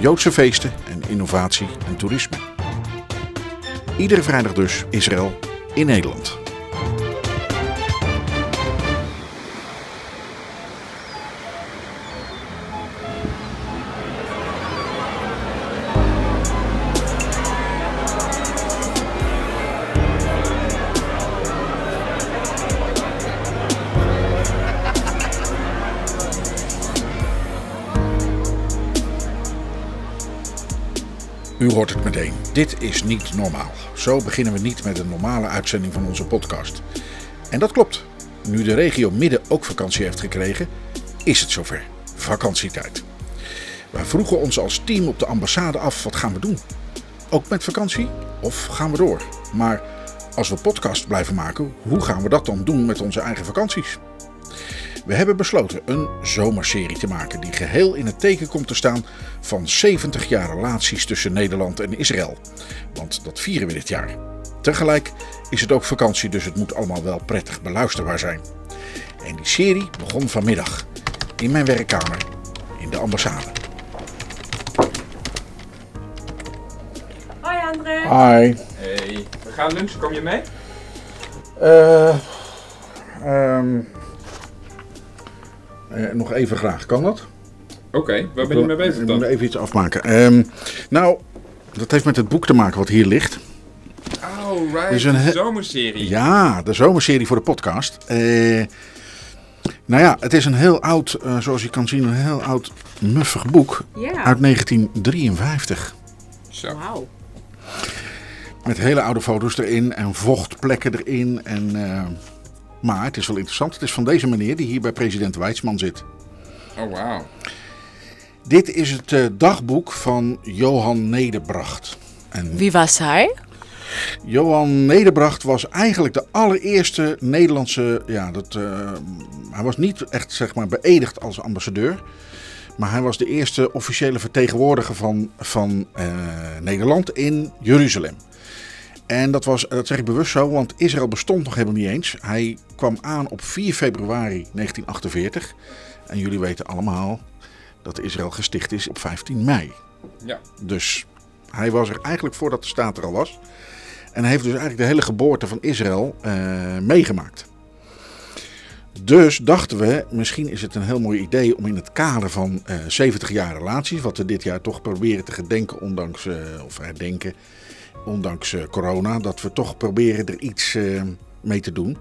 Joodse feesten en innovatie en toerisme. Iedere vrijdag dus Israël in Nederland. Dit is niet normaal. Zo beginnen we niet met een normale uitzending van onze podcast. En dat klopt. Nu de regio Midden ook vakantie heeft gekregen, is het zover. Vakantietijd. Wij vroegen ons als team op de ambassade af: wat gaan we doen? Ook met vakantie? Of gaan we door? Maar als we podcast blijven maken, hoe gaan we dat dan doen met onze eigen vakanties? We hebben besloten een zomerserie te maken die geheel in het teken komt te staan van 70 jaar relaties tussen Nederland en Israël. Want dat vieren we dit jaar. Tegelijk is het ook vakantie, dus het moet allemaal wel prettig beluisterbaar zijn. En die serie begon vanmiddag in mijn werkkamer in de ambassade. Hoi André. Hi. Hey, we gaan lunchen, kom je mee? Eh, ehm, eh, nog even graag, kan dat? Oké, waar ben je mee bezig Ik dan? moet even iets afmaken. Ehm, nou, dat heeft met het boek te maken wat hier ligt. Oh, right, is een de zomerserie. Ja, de zomerserie voor de podcast. Eh, nou ja, het is een heel oud, eh, zoals je kan zien, een heel oud muffig boek Ja. uit 1953. Zo. Wauw. Met hele oude foto's erin en vochtplekken erin. En, eh, maar het is wel interessant. Het is van deze meneer die hier bij president Weidsman zit. Oh, wauw. Dit is het eh, dagboek van Johan Nederbracht. En Wie was hij? Johan Nederbracht was eigenlijk de allereerste Nederlandse. Ja, dat, eh, hij was niet echt zeg maar, beëdigd als ambassadeur. Maar hij was de eerste officiële vertegenwoordiger van, van eh, Nederland in Jeruzalem. En dat, was, dat zeg ik bewust zo, want Israël bestond nog helemaal niet eens. Hij kwam aan op 4 februari 1948. En jullie weten allemaal dat Israël gesticht is op 15 mei. Ja. Dus hij was er eigenlijk voordat de staat er al was. En hij heeft dus eigenlijk de hele geboorte van Israël eh, meegemaakt. Dus dachten we, misschien is het een heel mooi idee om in het kader van eh 70 jaar relaties, wat we dit jaar toch proberen te gedenken, ondanks, eh, of herdenken, ondanks eh, corona, dat we toch proberen er iets eh, mee te doen.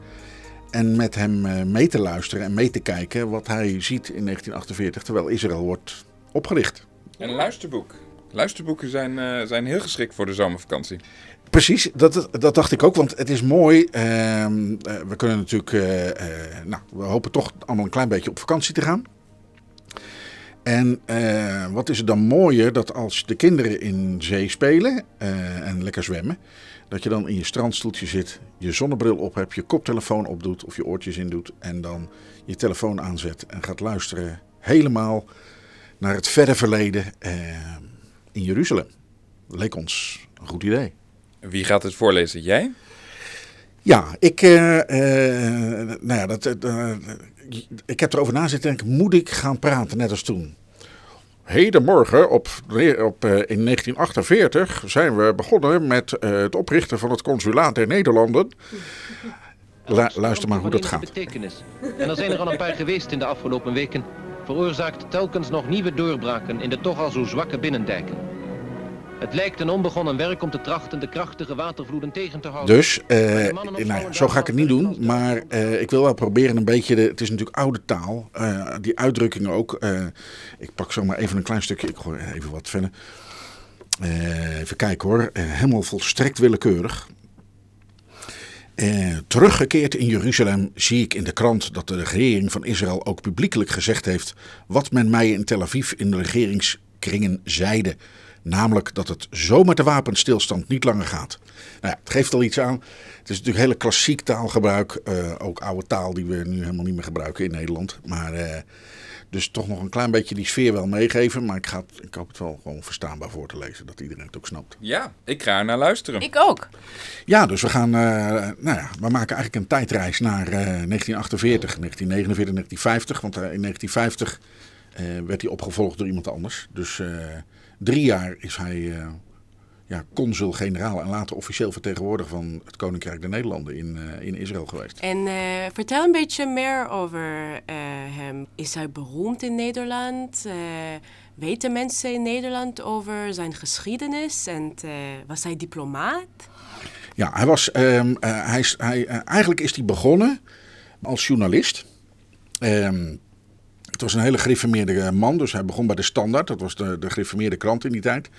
En met hem eh, mee te luisteren en mee te kijken wat hij ziet in 1948, terwijl Israël wordt opgericht. En een luisterboek. Luisterboeken zijn, zijn heel geschikt voor de zomervakantie. Precies, dat, dat dacht ik ook, want het is mooi. ehm, eh, we kunnen natuurlijk, nou, we hopen toch allemaal een klein beetje op vakantie te gaan. En eh, wat is het dan mooier dat als de kinderen in zee spelen eh, en lekker zwemmen, dat je dan in je strandstoeltje zit, je zonnebril op hebt, je koptelefoon opdoet of je oortjes in doet en dan je telefoon aanzet en gaat luisteren helemaal naar het verre verleden eh, in Jeruzalem. Leek ons een goed idee. Wie gaat het voorlezen? Jij? Ja, ik, eh, eh, nou ja, dat, eh, ik heb erover na zitten denken, moet ik gaan praten net als toen? Hedenmorgen, op, op, eh, in 1948, zijn we begonnen met het oprichten van het consulaat der Nederlanden. La- luister maar hoe dat gaat. Betekenis. En er zijn er al een paar geweest in de afgelopen weken, veroorzaakt telkens nog nieuwe doorbraken in de toch al zo zwakke binnendijken. Het lijkt een onbegonnen werk om te trachten de krachtige watervloeden tegen te houden. Dus, eh, nou ja, zo ga ik het niet doen. Maar eh, ik wil wel proberen een beetje, de, het is natuurlijk oude taal, eh, die uitdrukkingen ook. ik pak zomaar even een klein stukje, ik gooi even wat verder. Eh, even kijken hoor, helemaal volstrekt willekeurig. Eh, teruggekeerd in Jeruzalem zie ik in de krant dat de regering van Israël ook publiekelijk gezegd heeft wat men mij in Tel Aviv in de regerings kringen zeiden. Namelijk dat het zo met de wapenstilstand niet langer gaat. Nou ja, het geeft al iets aan. Het is natuurlijk hele klassiek taalgebruik. eh, ook oude taal die we nu helemaal niet meer gebruiken in Nederland. Maar eh, dus toch nog een klein beetje die sfeer wel meegeven. Maar ik, ga het, ik hoop het wel gewoon verstaanbaar voor te lezen. Dat iedereen het ook snapt. Ja, ik ga er naar luisteren. Ik ook. Ja, dus we gaan, eh, nou ja, we maken eigenlijk een tijdreis naar eh, 1948, 1949, 1950. Want in 1950 eh, werd hij opgevolgd door iemand anders. Dus eh, drie jaar is hij eh, ja, consul-generaal en later officieel vertegenwoordiger van het Koninkrijk der Nederlanden in, eh, in Israël geweest. En eh, vertel een beetje meer over hem. Is hij beroemd in Nederland? Weten mensen in Nederland over zijn geschiedenis? En was hij diplomaat? Ja, hij was, eh, hij, hij, eigenlijk is hij begonnen als journalist. Ehm, het was een hele gereformeerde eh, man, dus hij begon bij de Standaard. Dat was de, de krant in die tijd.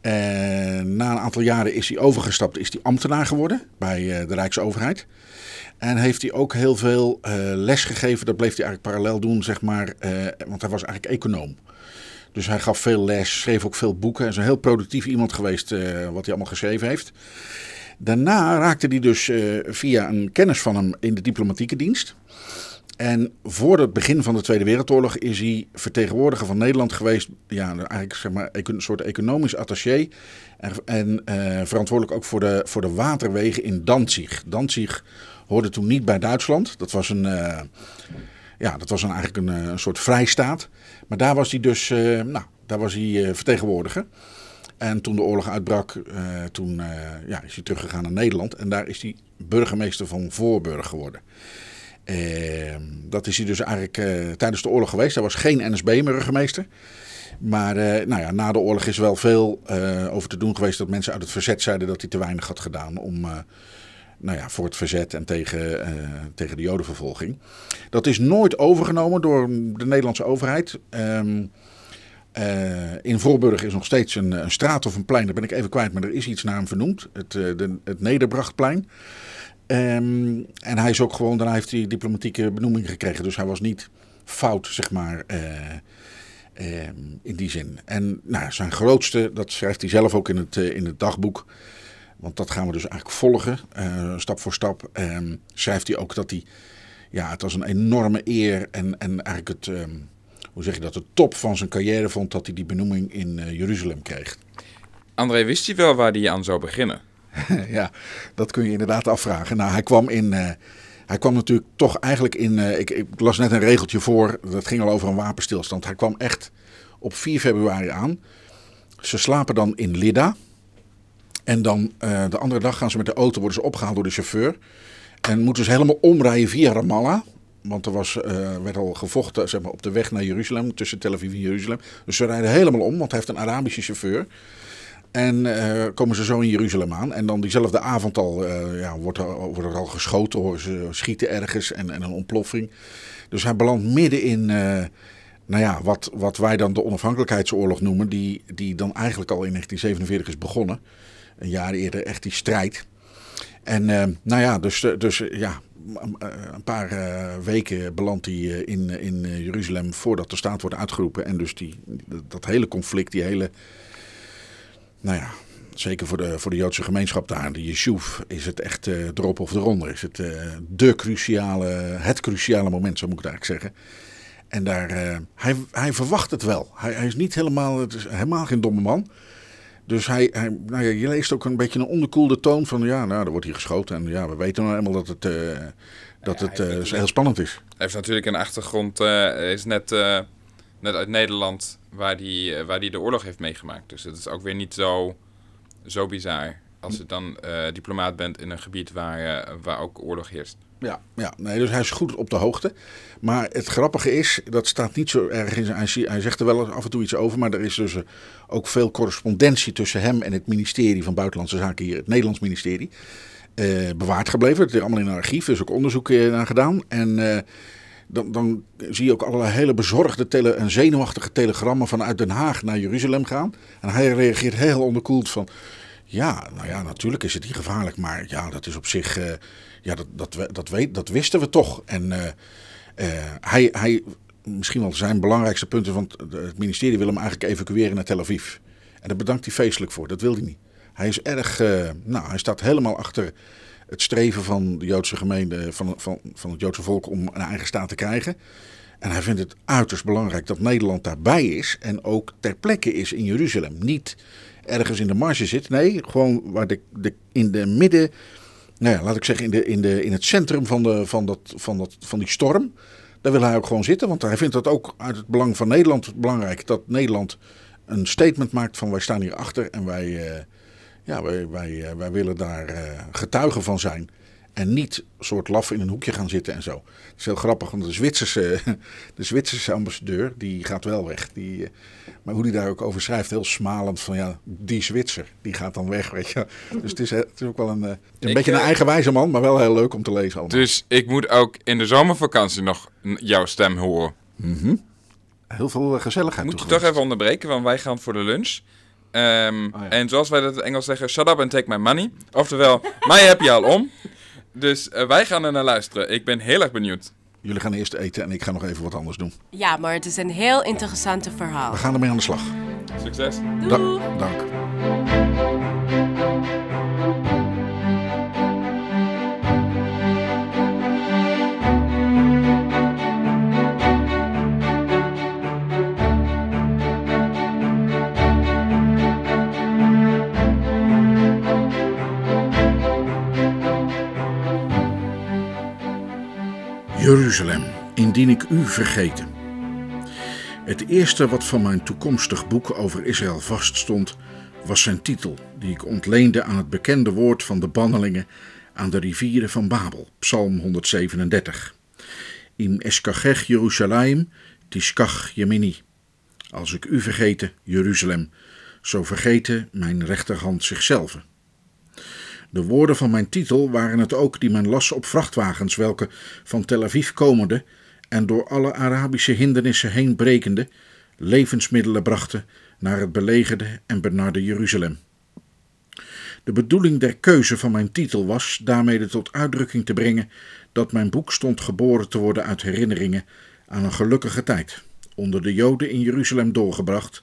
En na een aantal jaren is hij overgestapt, is hij ambtenaar geworden bij eh, de Rijksoverheid. En heeft hij ook heel veel eh, les gegeven. Dat bleef hij eigenlijk parallel doen, zeg maar. want hij was eigenlijk econoom. Dus hij gaf veel les, schreef ook veel boeken. Hij is een heel productief iemand geweest, wat hij allemaal geschreven heeft. Daarna raakte hij dus via een kennis van hem in de diplomatieke dienst. En voor het begin van de Tweede Wereldoorlog is hij vertegenwoordiger van Nederland geweest. Ja, eigenlijk zeg maar een soort economisch attaché. En, en eh, verantwoordelijk ook voor de, voor de waterwegen in Danzig. Danzig hoorde toen niet bij Duitsland. Dat was een, eh, ja, dat was een, eigenlijk een, eh, een soort vrijstaat. Maar daar was hij dus, nou, daar was hij vertegenwoordiger. En toen de oorlog uitbrak, toen ja, is hij teruggegaan naar Nederland. En daar is hij burgemeester van Voorburg geworden. Ehm, dat is hij dus eigenlijk eh, tijdens de oorlog geweest. Hij was geen NSB-burgemeester. Maar eh, nou ja, na de oorlog is wel veel eh, over te doen geweest dat mensen uit het verzet zeiden dat hij te weinig had gedaan om, nou ja, voor het verzet en tegen, tegen de jodenvervolging. Dat is nooit overgenomen door de Nederlandse overheid. Ehm, eh, in Voorburg is nog steeds een, een straat of een plein, daar ben ik even kwijt, maar er is iets naar hem vernoemd. Het, de, het Nederbrachtplein. Ehm, en hij is ook gewoon, daarna heeft hij diplomatieke benoeming gekregen. Dus hij was niet fout, zeg maar, eh, ehm, in die zin. En nou, zijn grootste, dat schrijft hij zelf ook in het, eh, in het dagboek. Want dat gaan we dus eigenlijk volgen, eh, stap voor stap. Ehm, schrijft hij ook dat hij, ja, het was een enorme eer en, en eigenlijk het, hoe zeg je dat, de top van zijn carrière vond dat hij die benoeming in Jeruzalem kreeg. André, wist je wel waar hij aan zou beginnen? ja, dat kun je inderdaad afvragen. Nou, hij kwam in. eh, hij kwam natuurlijk toch eigenlijk in. eh, ik, ik las net een regeltje voor. Dat ging al over een wapenstilstand. Hij kwam echt op 4 februari aan. Ze slapen dan in Lidda. En dan eh, de andere dag gaan ze met de auto worden ze opgehaald door de chauffeur. En moeten ze helemaal omrijden via Ramallah. Want er was, werd al gevochten zeg maar, op de weg naar Jeruzalem, tussen Tel Aviv en Jeruzalem. Dus ze rijden helemaal om, want hij heeft een Arabische chauffeur. En eh, komen ze zo in Jeruzalem aan. En dan diezelfde avond al eh, ja, wordt, er, al geschoten. Ze schieten ergens en, en een ontploffing. Dus hij belandt midden in eh, nou ja, wat, wat wij dan de onafhankelijkheidsoorlog noemen. Die, die dan eigenlijk al in 1947 is begonnen. Een jaar eerder echt die strijd. En nou ja, dus, dus ja, een paar weken belandt hij in, in Jeruzalem voordat de staat wordt uitgeroepen. En dus die, dat hele conflict, die hele nou ja, zeker voor de, voor de Joodse gemeenschap daar, de Yeshuv, is het echt eh erop of eronder. Is het eh, de cruciale, het cruciale moment, zo moet ik het eigenlijk zeggen. En daar, eh, hij, hij verwacht het wel. Hij, hij is niet helemaal, het is helemaal geen domme man. Dus hij, hij, nou ja, je leest ook een beetje een onderkoelde toon van, ja, nou, er wordt hier geschoten. En ja, we weten nou eenmaal dat het, eh, dat het eh, heel spannend is. Hij heeft natuurlijk een achtergrond, eh, hij is net, eh, net uit Nederland, waar hij, waar hij de oorlog heeft meegemaakt. Dus het is ook weer niet zo, zo bizar als je dan eh, diplomaat bent in een gebied waar, eh, waar ook oorlog heerst. Ja, ja nee, dus hij is goed op de hoogte. Maar het grappige is, dat staat niet zo erg in zijn. Hij, zegt er wel af en toe iets over, maar er is dus eh, ook veel correspondentie tussen hem en het ministerie van Buitenlandse Zaken hier, het Nederlands ministerie, eh, bewaard gebleven. Het is allemaal in een archief, er is ook onderzoek eh, naar gedaan. En eh, dan, dan zie je ook allerlei hele bezorgde tele en zenuwachtige telegrammen vanuit Den Haag naar Jeruzalem gaan. En hij reageert heel onderkoeld van. Ja, nou ja, natuurlijk is het hier gevaarlijk, maar ja, dat is op zich, eh, ja, dat, dat, dat, weet, dat wisten we toch. En eh, eh, hij, hij misschien wel zijn belangrijkste punten. Want het ministerie wil hem eigenlijk evacueren naar Tel Aviv. En daar bedankt hij feestelijk voor. Dat wil hij niet. Hij is erg. nou, hij staat helemaal achter het streven van de Joodse gemeente, van, van, van het Joodse volk om een eigen staat te krijgen. En hij vindt het uiterst belangrijk dat Nederland daarbij is en ook ter plekke is in Jeruzalem. Niet ergens in de marge zit, nee, gewoon waar de, de, in de midden, nou ja, laat ik zeggen, in, de, in, de, in het centrum van, de, van, dat, van, dat, van die storm. Daar wil hij ook gewoon zitten, want hij vindt dat ook uit het belang van Nederland belangrijk dat Nederland een statement maakt van wij staan hier achter en wij, eh, ja, wij, wij, eh, wij willen daar eh, getuigen van zijn. En niet soort laf in een hoekje gaan zitten en zo. Het is heel grappig, want de Zwitserse, de Zwitserse ambassadeur, die gaat wel weg. Die, eh, maar hoe die daar ook over schrijft, heel smalend van ja, die Zwitser, die gaat dan weg, weet je. Dus het is, het is ook wel een, een Ik, beetje een eigenwijze man, maar wel heel leuk om te lezen allemaal. Dus ik moet ook in de zomervakantie nog jouw stem horen. Heel veel gezelligheid Moet je toch even onderbreken, want wij gaan voor de lunch. Ehm, ja. En zoals wij dat in het Engels zeggen, shut up and take my money. Oftewel, mij heb je al om. Dus eh, wij gaan er naar luisteren. Ik ben heel erg benieuwd. Jullie gaan eerst eten en ik ga nog even wat anders doen. Ja, maar het is een heel interessante verhaal. We gaan ermee aan de slag. Succes. Doei! Da- dank. Jeruzalem, indien ik u vergeten. Het eerste wat van mijn toekomstig boek over Israël vaststond, was zijn titel, die ik ontleende aan het bekende woord van de bannelingen aan de rivieren van Babel, Psalm 137. Im eskachech Jeruzalem, tiskach Yemini. Als ik u vergeten, Jeruzalem, zo vergeten mijn rechterhand zichzelf. De woorden van mijn titel waren het ook die men las op vrachtwagens, welke van Tel Aviv komende en door alle Arabische hindernissen heen brekende levensmiddelen brachten naar het belegerde en benarde Jeruzalem. De bedoeling der keuze van mijn titel was daarmee tot uitdrukking te brengen dat mijn boek stond geboren te worden uit herinneringen aan een gelukkige tijd, onder de Joden in Jeruzalem doorgebracht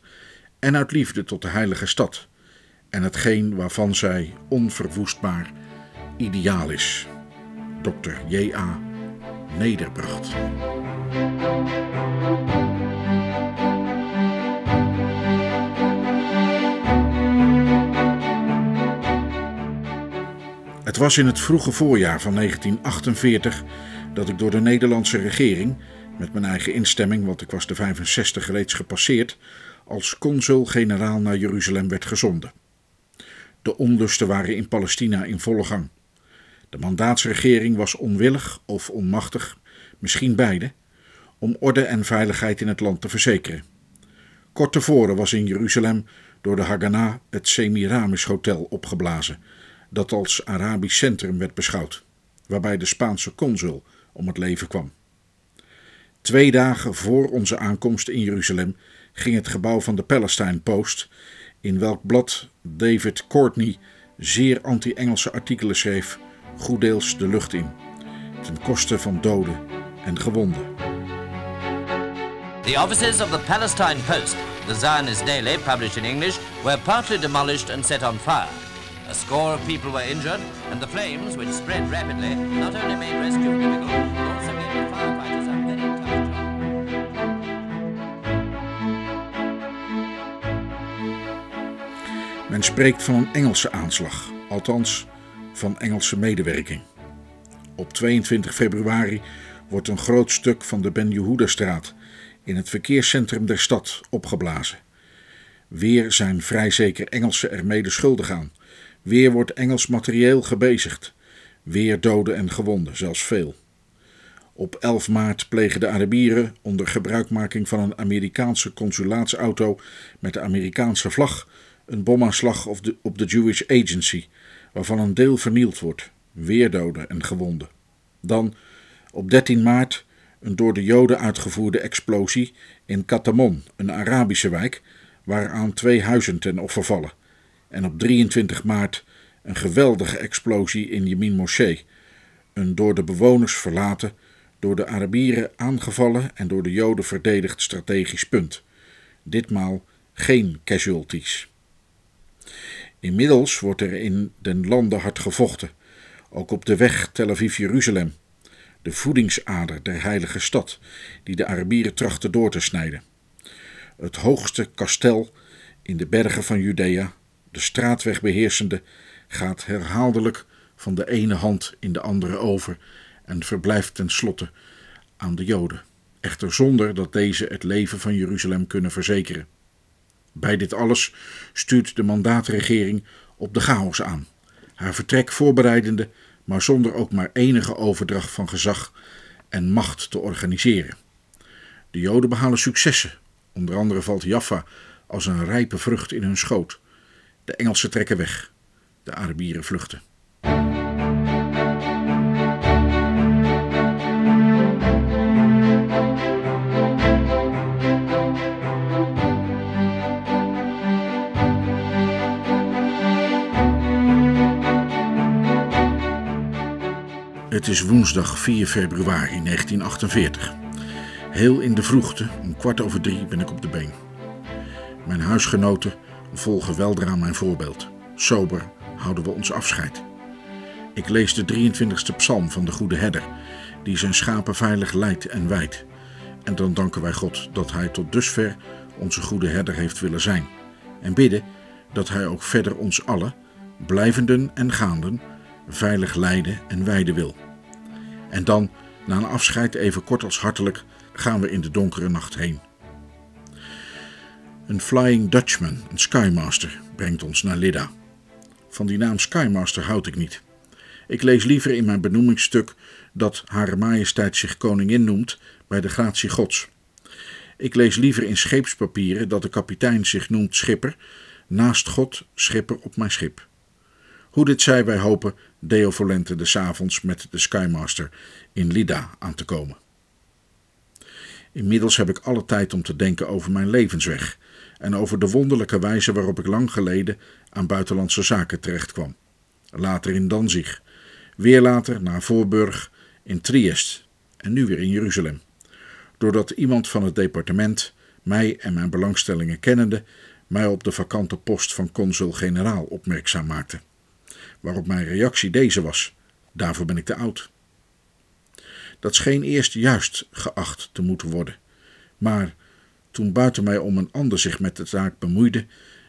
en uit liefde tot de heilige stad en hetgeen waarvan zij onverwoestbaar ideaal is. Dr. J.A. Nederbracht. Het was in het vroege voorjaar van 1948 dat ik door de Nederlandse regering, met mijn eigen instemming, want ik was de 65 reeds gepasseerd, als consul-generaal naar Jeruzalem werd gezonden. De onlusten waren in Palestina in volle gang. De mandaatsregering was onwillig of onmachtig, misschien beide, om orde en veiligheid in het land te verzekeren. Kort tevoren was in Jeruzalem door de Haganah het Semiramis Hotel opgeblazen, dat als Arabisch centrum werd beschouwd, waarbij de Spaanse consul om het leven kwam. Twee dagen voor onze aankomst in Jeruzalem ging het gebouw van de Palestine Post, in welk blad David Courtney zeer anti-Engelse artikelen schreef, goeddeels de lucht in, ten koste van doden en gewonden. The offices of the Palestine Post, the Zionist daily published in English, were partly demolished and set on fire. A score of people were injured, and the flames, which spread rapidly, not only made rescue difficult, but also gave firefighters Men spreekt van een Engelse aanslag, althans van Engelse medewerking. Op 22 februari wordt een groot stuk van de Ben Yehuda-straat in het verkeerscentrum der stad opgeblazen. Weer zijn vrij zeker Engelsen er mede schuldig aan. Weer wordt Engels materieel gebezigd. Weer doden en gewonden, zelfs veel. Op 11 maart plegen de Arabieren onder gebruikmaking van een Amerikaanse consulatsauto met de Amerikaanse vlag een bomaanslag op de, op de Jewish Agency, waarvan een deel vernield wordt, weer doden en gewonden. Dan op 13 maart een door de Joden uitgevoerde explosie in Katamon, een Arabische wijk, waaraan twee huizen ten offer vallen. En op 23 maart een geweldige explosie in Yemin Moschee, een door de bewoners verlaten, door de Arabieren aangevallen en door de Joden verdedigd strategisch punt. Ditmaal geen casualties. Inmiddels wordt er in den landen hard gevochten, ook op de weg Tel Aviv-Jeruzalem, de voedingsader der heilige stad, die de Arabieren trachten door te snijden. Het hoogste kastel in de bergen van Judea, de straatweg beheersende, gaat herhaaldelijk van de ene hand in de andere over en verblijft tenslotte aan de Joden, echter zonder dat deze het leven van Jeruzalem kunnen verzekeren. Bij dit alles stuurt de mandaatregering op de chaos aan, haar vertrek voorbereidende, maar zonder ook maar enige overdracht van gezag en macht te organiseren. De Joden behalen successen, onder andere valt Jaffa als een rijpe vrucht in hun schoot. De Engelsen trekken weg, de Arabieren vluchten. Het is woensdag 4 februari 1948. Heel in de vroegte, om kwart over drie, ben ik op de been. Mijn huisgenoten volgen weldra mijn voorbeeld. Sober houden we ons afscheid. Ik lees de 23e psalm van de Goede Herder, die zijn schapen veilig leidt en wijdt. En dan danken wij God dat Hij tot dusver onze Goede Herder heeft willen zijn. En bidden dat Hij ook verder ons allen, blijvenden en gaanden, veilig leiden en wijden wil. En dan, na een afscheid even kort als hartelijk, gaan we in de donkere nacht heen. Een Flying Dutchman, een Skymaster, brengt ons naar Lidda. Van die naam Skymaster houd ik niet. Ik lees liever in mijn benoemingsstuk dat Hare Majesteit zich koningin noemt bij de gratie Gods. Ik lees liever in scheepspapieren dat de kapitein zich noemt schipper, naast God schipper op mijn schip. Hoe dit zij, wij hopen Deo Volente des avonds met de Skymaster in Lida aan te komen. Inmiddels heb ik alle tijd om te denken over mijn levensweg en over de wonderlijke wijze waarop ik lang geleden aan buitenlandse zaken terechtkwam. Later in Danzig, weer later naar Voorburg, in Triest en nu weer in Jeruzalem. Doordat iemand van het departement, mij en mijn belangstellingen kennende, mij op de vakante post van consul-generaal opmerkzaam maakte. Waarop mijn reactie deze was: daarvoor ben ik te oud. Dat scheen eerst juist geacht te moeten worden, maar toen buiten mij om een ander zich met de zaak bemoeide,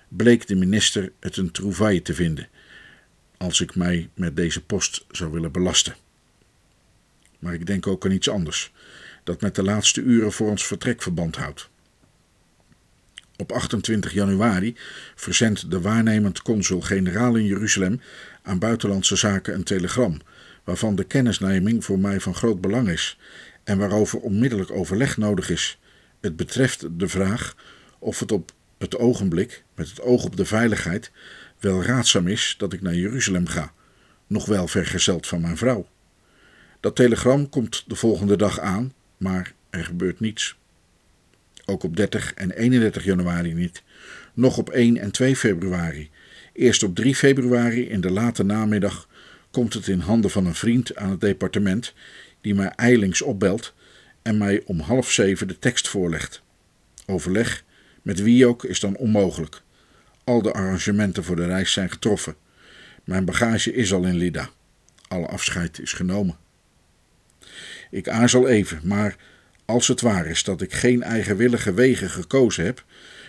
bleek de minister het een trouvaille te vinden, als ik mij met deze post zou willen belasten. Maar ik denk ook aan iets anders, dat met de laatste uren voor ons vertrek verband houdt. Op 28 januari verzendt de waarnemend consul-generaal in Jeruzalem aan buitenlandse zaken een telegram, waarvan de kennisneming voor mij van groot belang is en waarover onmiddellijk overleg nodig is. Het betreft de vraag of het op het ogenblik, met het oog op de veiligheid, wel raadzaam is dat ik naar Jeruzalem ga, nog wel vergezeld van mijn vrouw. Dat telegram komt de volgende dag aan, maar er gebeurt niets. Ook op 30 en 31 januari niet, nog op 1 en 2 februari. Eerst op 3 februari in de late namiddag komt het in handen van een vriend aan het departement, die mij eilings opbelt en mij om half zeven de tekst voorlegt. Overleg met wie ook is dan onmogelijk. Al de arrangementen voor de reis zijn getroffen. Mijn bagage is al in Lida. Alle afscheid is genomen. Ik aarzel even, maar als het waar is dat ik geen eigenwillige wegen gekozen heb,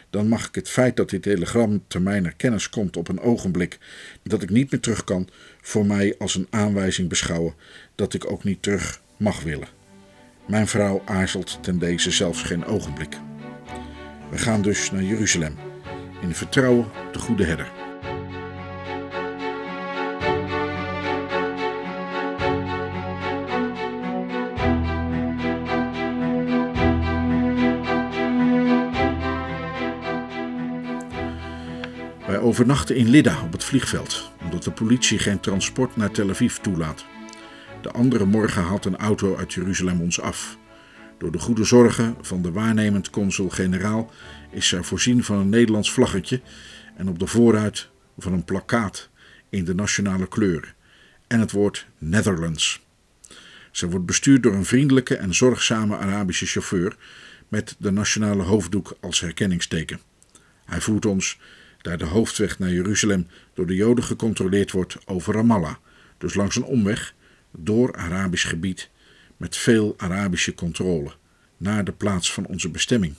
dan mag ik het feit dat dit telegram te mijner kennis komt op een ogenblik dat ik niet meer terug kan, voor mij als een aanwijzing beschouwen dat ik ook niet terug mag willen. Mijn vrouw aarzelt ten deze zelfs geen ogenblik. We gaan dus naar Jeruzalem, in vertrouwen de goede herder. Overnachten in Lida op het vliegveld, omdat de politie geen transport naar Tel Aviv toelaat. De andere morgen haalt een auto uit Jeruzalem ons af. Door de goede zorgen van de waarnemend consul-generaal is zij voorzien van een Nederlands vlaggetje en op de voorruit van een plakkaat in de nationale kleuren en het woord Netherlands. Ze wordt bestuurd door een vriendelijke en zorgzame Arabische chauffeur met de nationale hoofddoek als herkenningsteken. Hij voert ons, daar de hoofdweg naar Jeruzalem door de Joden gecontroleerd wordt, over Ramallah, dus langs een omweg door Arabisch gebied met veel Arabische controle, naar de plaats van onze bestemming.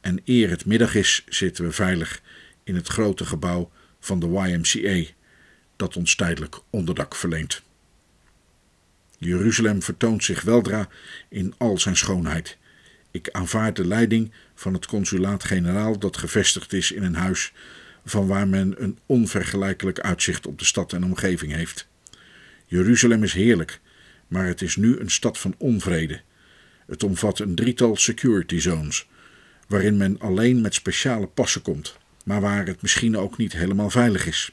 En eer het middag is, zitten we veilig in het grote gebouw van de YMCA, dat ons tijdelijk onderdak verleent. Jeruzalem vertoont zich weldra in al zijn schoonheid. Ik aanvaard de leiding van het consulaat-generaal dat gevestigd is in een huis van waar men een onvergelijkelijk uitzicht op de stad en omgeving heeft. Jeruzalem is heerlijk, maar het is nu een stad van onvrede. Het omvat een drietal security zones, waarin men alleen met speciale passen komt, maar waar het misschien ook niet helemaal veilig is.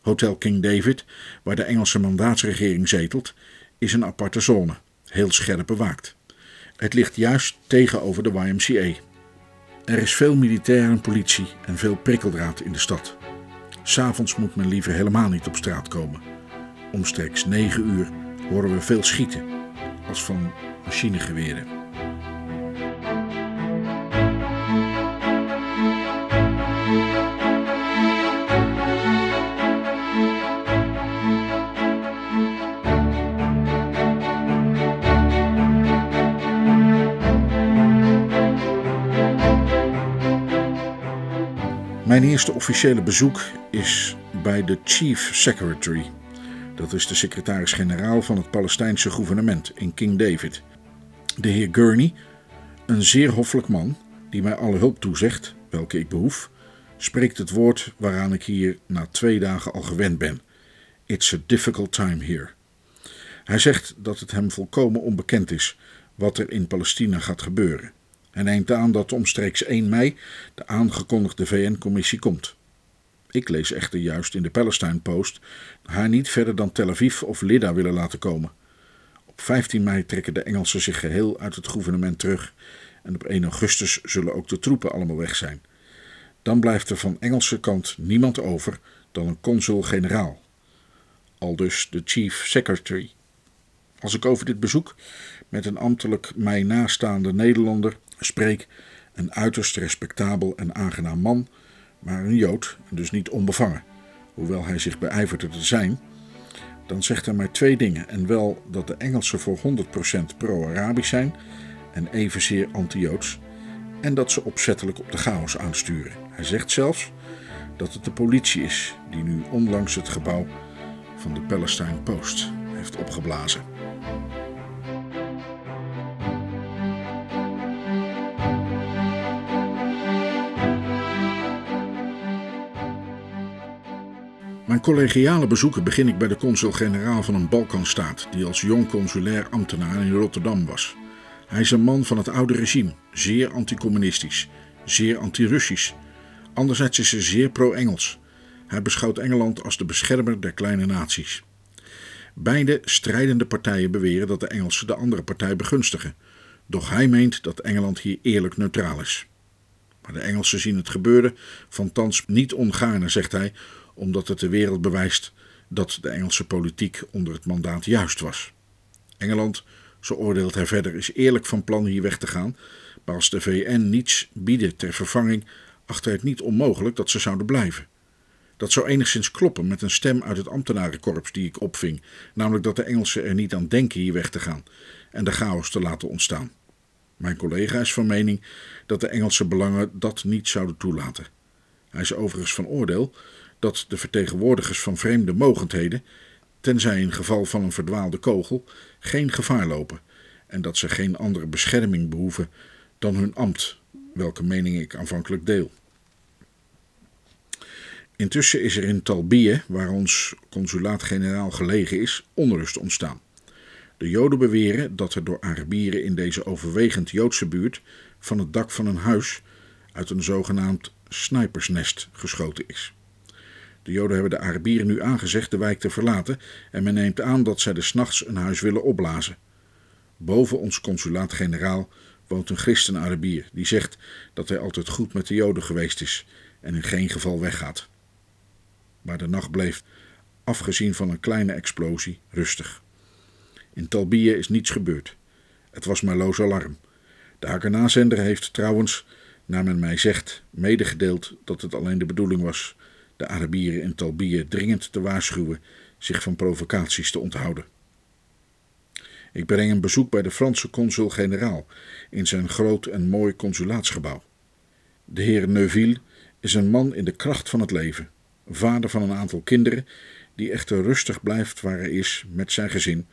Hotel King David, waar de Engelse mandaatsregering zetelt, is een aparte zone, heel scherp bewaakt. Het ligt juist tegenover de YMCA. Er is veel militair en politie en veel prikkeldraad in de stad. S'avonds moet men liever helemaal niet op straat komen. Omstreeks 9 uur horen we veel schieten, als van machinegeweren. Mijn eerste officiële bezoek is bij de Chief Secretary. Dat is de secretaris-generaal van het Palestijnse gouvernement in King David. De heer Gurney, een zeer hoffelijk man die mij alle hulp toezegt, welke ik behoef, spreekt het woord waaraan ik hier na twee dagen al gewend ben. It's a difficult time here. Hij zegt dat het hem volkomen onbekend is wat er in Palestina gaat gebeuren. Hij neemt aan dat omstreeks 1 mei de aangekondigde VN-commissie komt. Ik lees echter juist in de Palestine Post haar niet verder dan Tel Aviv of Lida willen laten komen. Op 15 mei trekken de Engelsen zich geheel uit het gouvernement terug en op 1 augustus zullen ook de troepen allemaal weg zijn. Dan blijft er van Engelse kant niemand over dan een consul-generaal. Aldus de chief secretary. Als ik over dit bezoek met een ambtelijk mij nastaande Nederlander spreek, een uiterst respectabel en aangenaam man, maar een Jood, dus niet onbevangen, hoewel hij zich beijverde te zijn, dan zegt hij mij twee dingen. En wel dat de Engelsen voor 100% pro-Arabisch zijn en evenzeer anti-Joods, en dat ze opzettelijk op de chaos aansturen. Hij zegt zelfs dat het de politie is die nu onlangs het gebouw van de Palestine Post heeft opgeblazen. Mijn collegiale bezoeken begin ik bij de consul-generaal van een Balkanstaat, die als jong consulair ambtenaar in Rotterdam was. Hij is een man van het oude regime, zeer anticommunistisch, zeer anti-Russisch. Anderzijds is hij zeer pro-Engels. Hij beschouwt Engeland als de beschermer der kleine naties. Beide strijdende partijen beweren dat de Engelsen de andere partij begunstigen. Doch hij meent dat Engeland hier eerlijk neutraal is. Maar de Engelsen zien het gebeuren van thans niet ongaarne, zegt hij, omdat het de wereld bewijst dat de Engelse politiek onder het mandaat juist was. Engeland, zo oordeelt hij verder, is eerlijk van plan hier weg te gaan, maar als de VN niets bieden ter vervanging, acht hij het niet onmogelijk dat ze zouden blijven. Dat zou enigszins kloppen met een stem uit het ambtenarenkorps die ik opving, namelijk dat de Engelsen er niet aan denken hier weg te gaan en de chaos te laten ontstaan. Mijn collega is van mening dat de Engelse belangen dat niet zouden toelaten. Hij is overigens van oordeel dat de vertegenwoordigers van vreemde mogendheden, tenzij in geval van een verdwaalde kogel, geen gevaar lopen en dat ze geen andere bescherming behoeven dan hun ambt, welke mening ik aanvankelijk deel. Intussen is er in Talbië, waar ons consulaat-generaal gelegen is, onrust ontstaan. De Joden beweren dat er door Arabieren in deze overwegend Joodse buurt van het dak van een huis uit een zogenaamd snipersnest geschoten is. De Joden hebben de Arabieren nu aangezegd de wijk te verlaten en men neemt aan dat zij de s'nachts een huis willen opblazen. Boven ons consulaat-generaal woont een christen-Arabier die zegt dat hij altijd goed met de Joden geweest is en in geen geval weggaat. Maar de nacht bleef, afgezien van een kleine explosie, rustig. In Talbië is niets gebeurd. Het was maar loos alarm. De Haganah-zender heeft trouwens, naar men mij zegt, medegedeeld dat het alleen de bedoeling was de Arabieren in Talbië dringend te waarschuwen zich van provocaties te onthouden. Ik breng een bezoek bij de Franse consul-generaal in zijn groot en mooi consulaatsgebouw. De heer Neuville is een man in de kracht van het leven, vader van een aantal kinderen, die echter rustig blijft waar hij is met zijn gezin,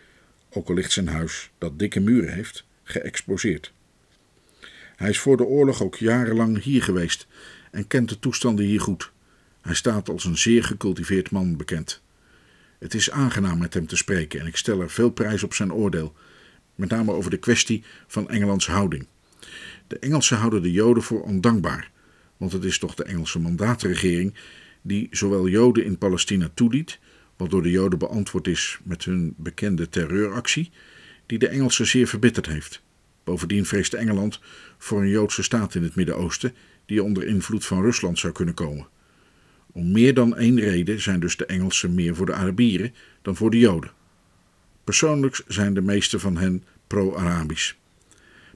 ook al ligt zijn huis, dat dikke muren heeft, geëxploseerd. Hij is voor de oorlog ook jarenlang hier geweest en kent de toestanden hier goed. Hij staat als een zeer gecultiveerd man bekend. Het is aangenaam met hem te spreken en ik stel er veel prijs op zijn oordeel, met name over de kwestie van Engelands houding. De Engelsen houden de Joden voor ondankbaar, want het is toch de Engelse mandaatregering die zowel Joden in Palestina toeliet, wat door de Joden beantwoord is met hun bekende terreuractie, die de Engelsen zeer verbitterd heeft. Bovendien vreest Engeland voor een Joodse staat in het Midden-Oosten die onder invloed van Rusland zou kunnen komen. Om meer dan één reden zijn dus de Engelsen meer voor de Arabieren dan voor de Joden. Persoonlijk zijn de meeste van hen pro-Arabisch.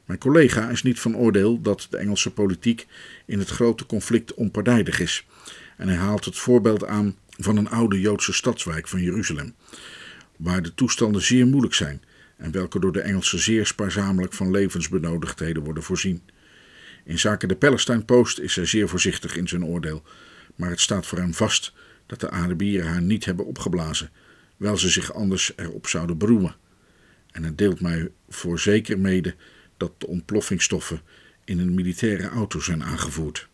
Mijn collega is niet van oordeel dat de Engelse politiek in het grote conflict onpartijdig is. En hij haalt het voorbeeld aan van een oude Joodse stadswijk van Jeruzalem, waar de toestanden zeer moeilijk zijn en welke door de Engelsen zeer spaarzamelijk van levensbenodigdheden worden voorzien. In zaken de Palestine Post is hij zeer voorzichtig in zijn oordeel, maar het staat voor hem vast dat de Arabieren haar niet hebben opgeblazen, wel ze zich anders erop zouden beroemen. En het deelt mij voor zeker mede dat de ontploffingsstoffen in een militaire auto zijn aangevoerd.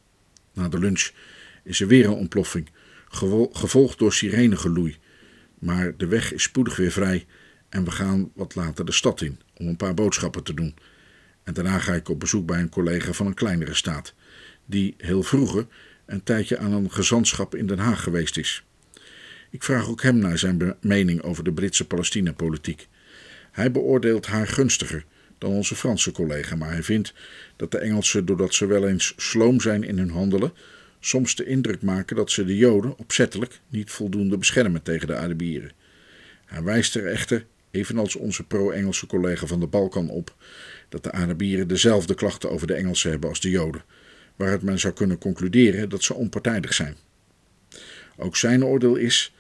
Na de lunch is er weer een ontploffing, gevolgd door sirenegeloei. Maar de weg is spoedig weer vrij en we gaan wat later de stad in om een paar boodschappen te doen. En daarna ga ik op bezoek bij een collega van een kleinere staat, die heel vroeger een tijdje aan een gezantschap in Den Haag geweest is. Ik vraag ook hem naar zijn mening over de Britse Palestina-politiek. Hij beoordeelt haar gunstiger dan onze Franse collega, maar hij vindt dat de Engelsen, doordat ze wel eens sloom zijn in hun handelen, soms de indruk maken dat ze de Joden opzettelijk niet voldoende beschermen tegen de Arabieren. Hij wijst er echter, evenals onze pro-Engelse collega van de Balkan, op dat de Arabieren dezelfde klachten over de Engelsen hebben als de Joden, waaruit men zou kunnen concluderen dat ze onpartijdig zijn. Ook zijn oordeel is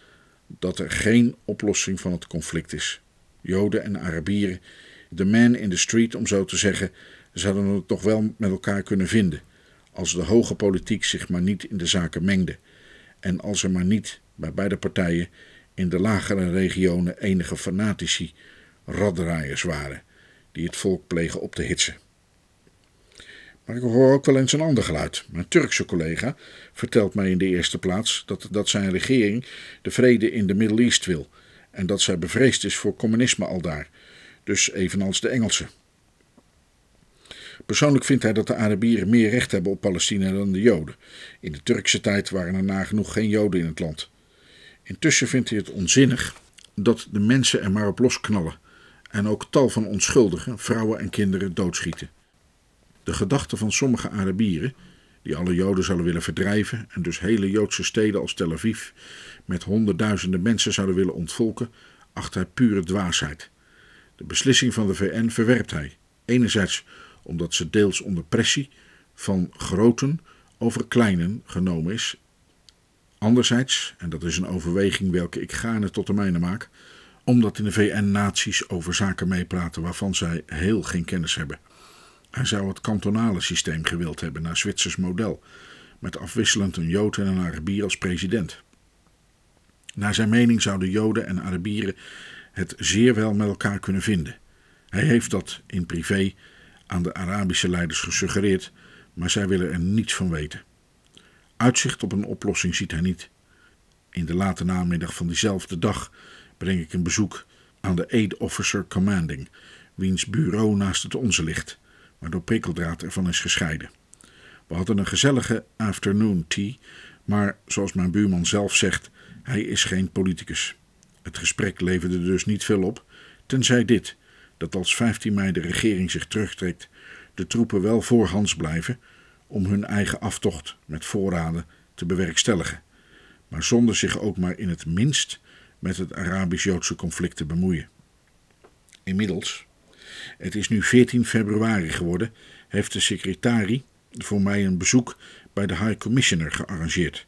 dat er geen oplossing van het conflict is. Joden en Arabieren, de man in the street om zo te zeggen, zouden het toch wel met elkaar kunnen vinden, als de hoge politiek zich maar niet in de zaken mengde en als er maar niet bij beide partijen in de lagere regionen enige fanatici, raddraaiers waren, die het volk plegen op te hitsen. Maar ik hoor ook wel eens een ander geluid. Mijn Turkse collega vertelt mij in de eerste plaats dat, dat zijn regering de vrede in de Middle East wil en dat zij bevreesd is voor communisme aldaar, dus evenals de Engelsen. Persoonlijk vindt hij dat de Arabieren meer recht hebben op Palestina dan de Joden. In de Turkse tijd waren er nagenoeg geen Joden in het land. Intussen vindt hij het onzinnig dat de mensen er maar op losknallen en ook tal van onschuldigen, vrouwen en kinderen doodschieten. De gedachte van sommige Arabieren, die alle Joden zouden willen verdrijven en dus hele Joodse steden als Tel Aviv met honderdduizenden mensen zouden willen ontvolken, acht hij pure dwaasheid. De beslissing van de VN verwerpt hij. Enerzijds omdat ze deels onder pressie van groten over kleinen genomen is. Anderzijds, en dat is een overweging welke ik gaarne tot de mijne maak, omdat in de VN naties over zaken meepraten waarvan zij heel geen kennis hebben. Hij zou het kantonale systeem gewild hebben naar Zwitsers model, met afwisselend een Jood en een Arabier als president. Naar zijn mening zouden Joden en Arabieren het zeer wel met elkaar kunnen vinden. Hij heeft dat in privé aan de Arabische leiders gesuggereerd, maar zij willen er niets van weten. Uitzicht op een oplossing ziet hij niet. In de late namiddag van diezelfde dag breng ik een bezoek aan de Aid Officer Commanding, wiens bureau naast het onze ligt, waardoor prikkeldraad ervan is gescheiden. We hadden een gezellige afternoon tea, maar zoals mijn buurman zelf zegt, hij is geen politicus. Het gesprek leverde dus niet veel op, tenzij dit: dat als 15 mei de regering zich terugtrekt, de troepen wel voorhands blijven om hun eigen aftocht met voorraden te bewerkstelligen, maar zonder zich ook maar in het minst met het Arabisch-Joodse conflict te bemoeien. Inmiddels, het is nu 14 februari geworden, heeft de secretarie voor mij een bezoek bij de High Commissioner gearrangeerd.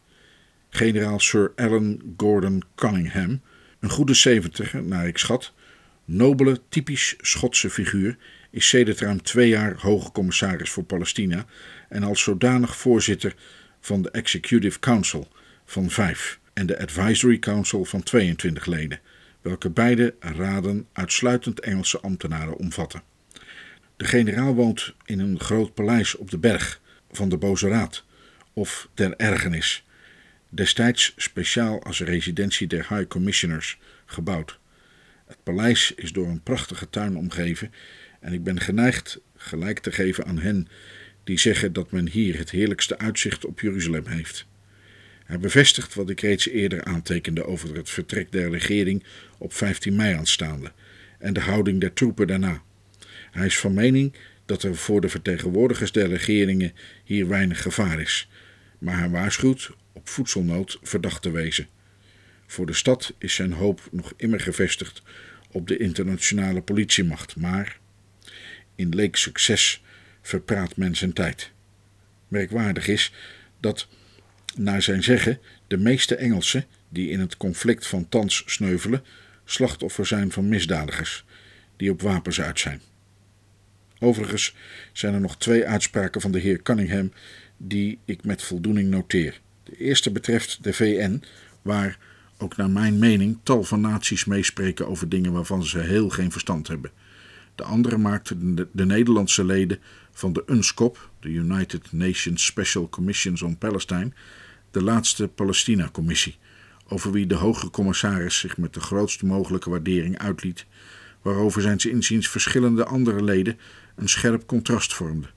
Generaal Sir Alan Gordon Cunningham, een goede zeventiger, naar ik schat, nobele, typisch Schotse figuur, is sedert ruim twee jaar hoge commissaris voor Palestina en als zodanig voorzitter van de Executive Council van vijf en de Advisory Council van 22 leden, welke beide raden uitsluitend Engelse ambtenaren omvatten. De generaal woont in een groot paleis op de berg van de Boze Raad, of der Ergernis, destijds speciaal als residentie der High Commissioners gebouwd. Het paleis is door een prachtige tuin omgeven en ik ben geneigd gelijk te geven aan hen die zeggen dat men hier het heerlijkste uitzicht op Jeruzalem heeft. Hij bevestigt wat ik reeds eerder aantekende over het vertrek der regering op 15 mei aanstaande en de houding der troepen daarna. Hij is van mening dat er voor de vertegenwoordigers der regeringen hier weinig gevaar is, maar hij waarschuwt op voedselnood verdacht te wezen. Voor de stad is zijn hoop nog immer gevestigd op de internationale politiemacht, maar in leek succes verpraat men zijn tijd. Merkwaardig is dat, naar zijn zeggen, de meeste Engelsen die in het conflict van thans sneuvelen, slachtoffer zijn van misdadigers die op wapens uit zijn. Overigens zijn er nog twee uitspraken van de heer Cunningham die ik met voldoening noteer. De eerste betreft de VN, waar ook naar mijn mening tal van naties meespreken over dingen waarvan ze heel geen verstand hebben. De andere maakte de, de Nederlandse leden van de UNSCOP, de United Nations Special Commissions on Palestine, de laatste Palestina-commissie, over wie de hoge commissaris zich met de grootste mogelijke waardering uitliet, waarover zijn inziens verschillende andere leden een scherp contrast vormden.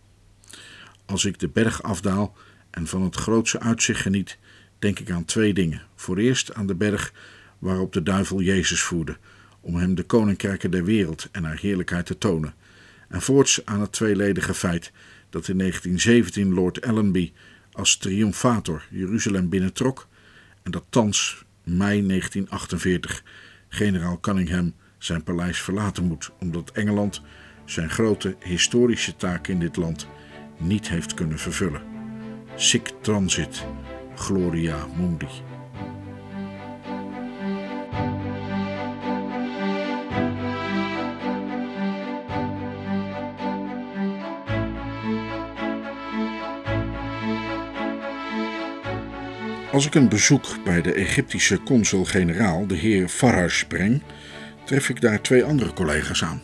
Als ik de berg afdaal en van het grootse uitzicht geniet, denk ik aan twee dingen. Voor eerst aan de berg waarop de duivel Jezus voerde, om hem de koninkrijken der wereld en haar heerlijkheid te tonen. En voorts aan het tweeledige feit dat in 1917 Lord Allenby als triomfator Jeruzalem binnentrok en dat thans, mei 1948, generaal Cunningham zijn paleis verlaten moet omdat Engeland zijn grote historische taak in dit land niet heeft kunnen vervullen. Sic transit, gloria mundi. Als ik een bezoek bij de Egyptische consul-generaal, de heer Farage, breng, tref ik daar twee andere collega's aan.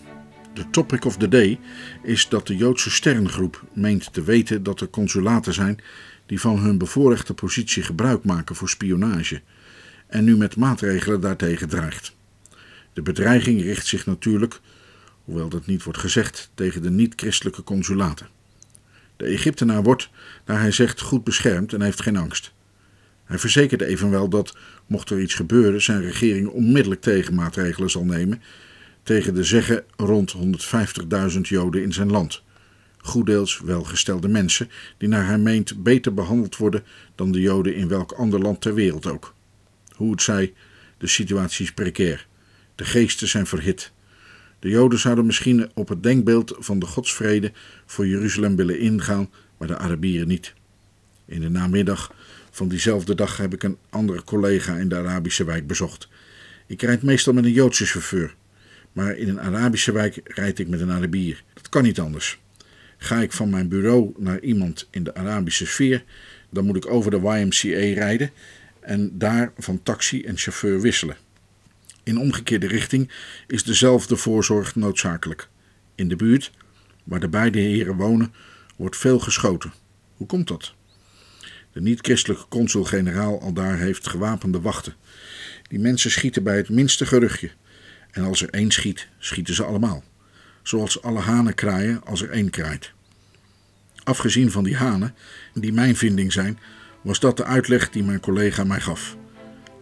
De topic of the day is dat de Joodse sterrengroep meent te weten dat er consulaten zijn die van hun bevoorrechte positie gebruik maken voor spionage en nu met maatregelen daartegen dreigt. De bedreiging richt zich natuurlijk, hoewel dat niet wordt gezegd, tegen de niet-christelijke consulaten. De Egyptenaar wordt, naar hij zegt, goed beschermd en heeft geen angst. Hij verzekert evenwel dat, mocht er iets gebeuren, zijn regering onmiddellijk tegenmaatregelen zal nemen tegen de zeggen rond 150.000 Joden in zijn land. Goeddeels welgestelde mensen die naar hij meent beter behandeld worden dan de Joden in welk ander land ter wereld ook. Hoe het zij, de situatie is precair. De geesten zijn verhit. De Joden zouden misschien op het denkbeeld van de godsvrede voor Jeruzalem willen ingaan, maar de Arabieren niet. In de namiddag van diezelfde dag heb ik een andere collega in de Arabische wijk bezocht. Ik rijd meestal met een Joodse chauffeur, maar in een Arabische wijk rijd ik met een Arabier. Dat kan niet anders. Ga ik van mijn bureau naar iemand in de Arabische sfeer, dan moet ik over de YMCA rijden en daar van taxi en chauffeur wisselen. In omgekeerde richting is dezelfde voorzorg noodzakelijk. In de buurt, waar de beide heren wonen, wordt veel geschoten. Hoe komt dat? De niet-christelijke consul-generaal al daar heeft gewapende wachten. Die mensen schieten bij het minste geruchtje. En als er één schiet, schieten ze allemaal. Zoals alle hanen kraaien als er één kraait. Afgezien van die hanen, die mijn vinding zijn, was dat de uitleg die mijn collega mij gaf.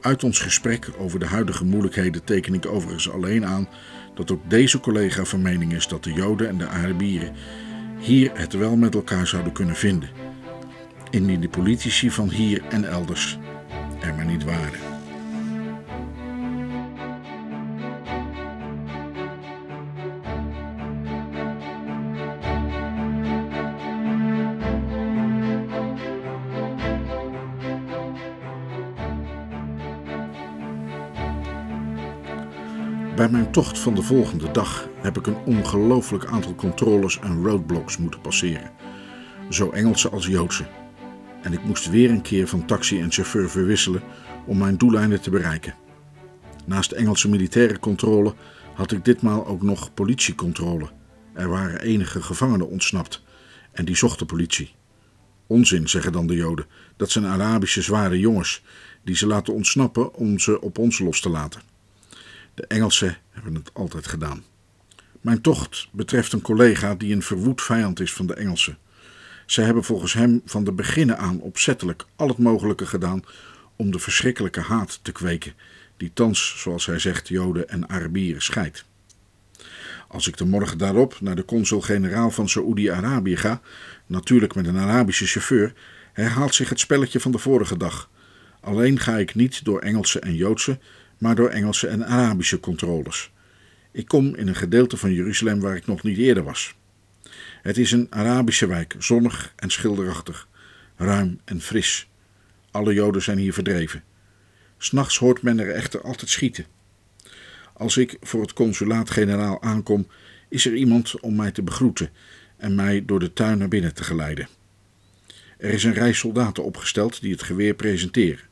Uit ons gesprek over de huidige moeilijkheden teken ik overigens alleen aan dat ook deze collega van mening is dat de Joden en de Arabieren hier het wel met elkaar zouden kunnen vinden indien de politici van hier en elders er maar niet waren. Bij mijn tocht van de volgende dag heb ik een ongelooflijk aantal controles en roadblocks moeten passeren. Zo Engelse als Joodse. En ik moest weer een keer van taxi en chauffeur verwisselen om mijn doeleinden te bereiken. Naast Engelse militaire controle had ik ditmaal ook nog politiecontrole. Er waren enige gevangenen ontsnapt en die zocht de politie. Onzin, zeggen dan de Joden. Dat zijn Arabische zware jongens die ze laten ontsnappen om ze op ons los te laten. De Engelsen hebben het altijd gedaan. Mijn tocht betreft een collega die een verwoed vijand is van de Engelsen. Zij hebben volgens hem van de beginnen aan opzettelijk al het mogelijke gedaan om de verschrikkelijke haat te kweken die thans, zoals hij zegt, Joden en Arabieren scheidt. Als ik de morgen daarop naar de consul-generaal van Saoedi-Arabië ga, natuurlijk met een Arabische chauffeur, herhaalt zich het spelletje van de vorige dag. Alleen ga ik niet door Engelse en Joodse, maar door Engelse en Arabische controles. Ik kom in een gedeelte van Jeruzalem waar ik nog niet eerder was. Het is een Arabische wijk, zonnig en schilderachtig, ruim en fris. Alle Joden zijn hier verdreven. S'nachts hoort men er echter altijd schieten. Als ik voor het consulaat-generaal aankom, is er iemand om mij te begroeten en mij door de tuin naar binnen te geleiden. Er is een rij soldaten opgesteld die het geweer presenteren.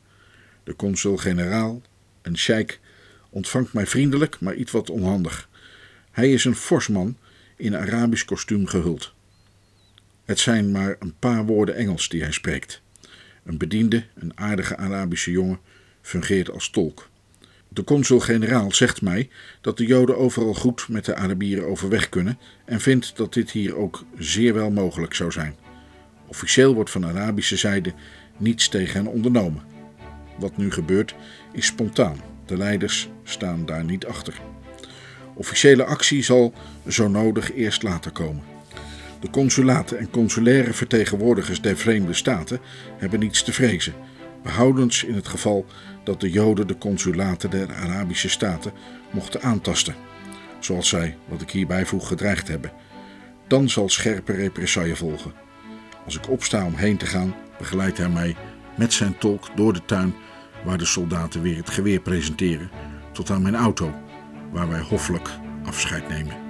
De consul-generaal, een sheik, ontvangt mij vriendelijk, maar iets wat onhandig. Hij is een fors man in Arabisch kostuum gehuld. Het zijn maar een paar woorden Engels die hij spreekt. Een bediende, een aardige Arabische jongen, fungeert als tolk. De consul-generaal zegt mij dat de Joden overal goed met de Arabieren overweg kunnen en vindt dat dit hier ook zeer wel mogelijk zou zijn. Officieel wordt van Arabische zijde niets tegen hen ondernomen. Wat nu gebeurt is spontaan. De leiders staan daar niet achter. Officiële actie zal zo nodig eerst later komen. De consulaten en consulaire vertegenwoordigers der Verenigde Staten hebben niets te vrezen, behoudens in het geval dat de Joden de consulaten der Arabische Staten mochten aantasten, zoals zij, wat ik hierbij voeg, gedreigd hebben. Dan zal scherpe represaille volgen. Als ik opsta om heen te gaan, begeleidt hij mij met zijn tolk door de tuin waar de soldaten weer het geweer presenteren, tot aan mijn auto, waar wij hoffelijk afscheid nemen.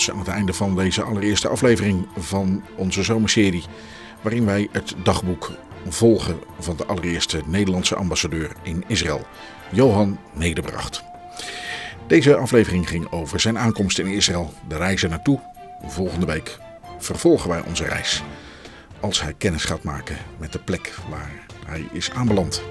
Ons aan het einde van deze allereerste aflevering van onze zomerserie. Waarin wij het dagboek volgen van de allereerste Nederlandse ambassadeur in Israël, Johan Nederbracht. Deze aflevering ging over zijn aankomst in Israël, de reis naartoe. Volgende week vervolgen wij onze reis. Als hij kennis gaat maken met de plek waar hij is aanbeland.